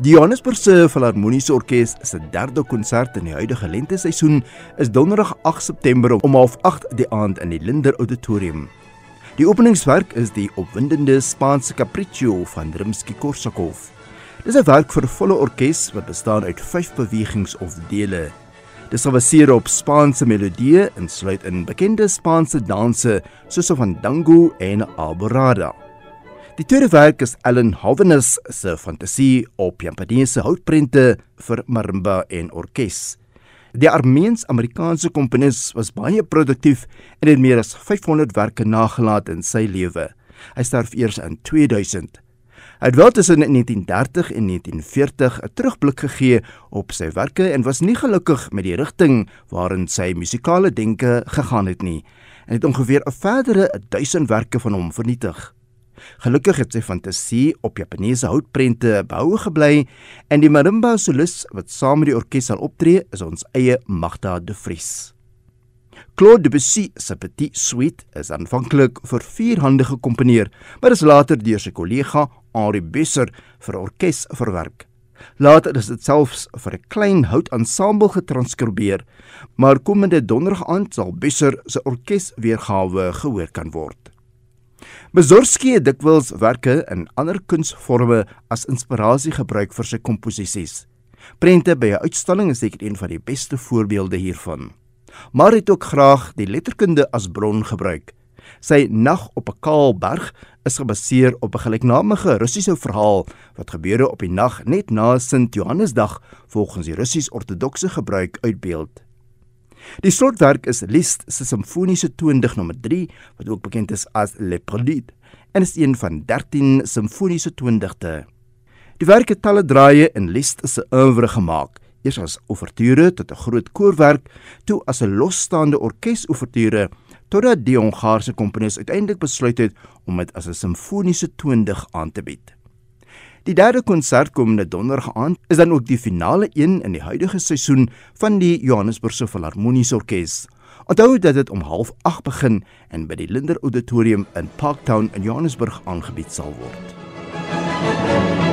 Die Johannesburgse Filharmoniese Orkees se derde konsert in die huidige lenteseisoen is Donderdag 8 September om 08:30 die aand in die Linder Auditorium. Die openingswerk is die opwindende Spaanse Capriccio van Rimsky-Korsakov. Dis 'n werk vir volle orkes wat bestaan uit 5 bewegings of dele. Dit sal baseer op Spaanse melodieë en sluit in bekende Spaanse danse soos van Dango en Alborada. Die tweede werk is Ellen Hovenes se fantasie op Japaneese houtprente vir marimba en orkes. Die Armeens-Amerikaanse komponis was baie produktief en het meer as 500 werke nagelaat in sy lewe. Hy sterf eers in 2000. Hy het wel tussen 1930 en 1940 'n terugblik gegee op sy werke en was nie gelukkig met die rigting waarin sy musikale denke gegaan het nie en het ongeveer 'n verdere 1000 werke van hom vernietig. Gelukkig het sy fantasie op Japaneese houtprente behoue gebly en die marimba solis wat saam met die orkes sal optree is ons eie Magda de Vries. Claude Debussy se Petit Suite is aanvanklik vir vier hande gekomponeer, maar is later deur sy kollega Henri Besser vir orkes verwerk. Later is dit selfs vir 'n klein houtensemble getranskribeer, maar komende donderdag aand sal Besser se orkesweergawe gehoor kan word. Mussorgsky het dikwels werke in ander kunsvorme as inspirasie gebruik vir sy komposisies. Prente by 'n uitstalling is seker een van die beste voorbeelde hiervan. Maar hy het ook graag die letterkunde as bron gebruik. Sy Nag op 'n kaal berg is gebaseer op 'n gelyknamige Russiese verhaal wat gebeure op die nag net na Sint Johannesdag volgens die Russies-Ortodokse gebruik uitbeeld. Die slotwerk is Liszt se simfoniese toondig nommer 3 wat ook bekend is as Le Prélude en is een van 13 simfoniese toondigte. Die werk het talle draaie in Liszt se oeuvre gemaak, eers as ouverture tot 'n groot koorwerk, toe as 'n losstaande orkesouverture totdat die Hongaarse komponis uiteindelik besluit het om dit as 'n simfoniese toondig aan te bied. Die derde konsert komende donderdag aand is dan ook die finale een in die huidige seisoen van die Johannesburgse Filharmoniese Orkees. Onthou dat dit om 08:30 begin en by die Linder Auditorium in Parktown in Johannesburg aangebied sal word.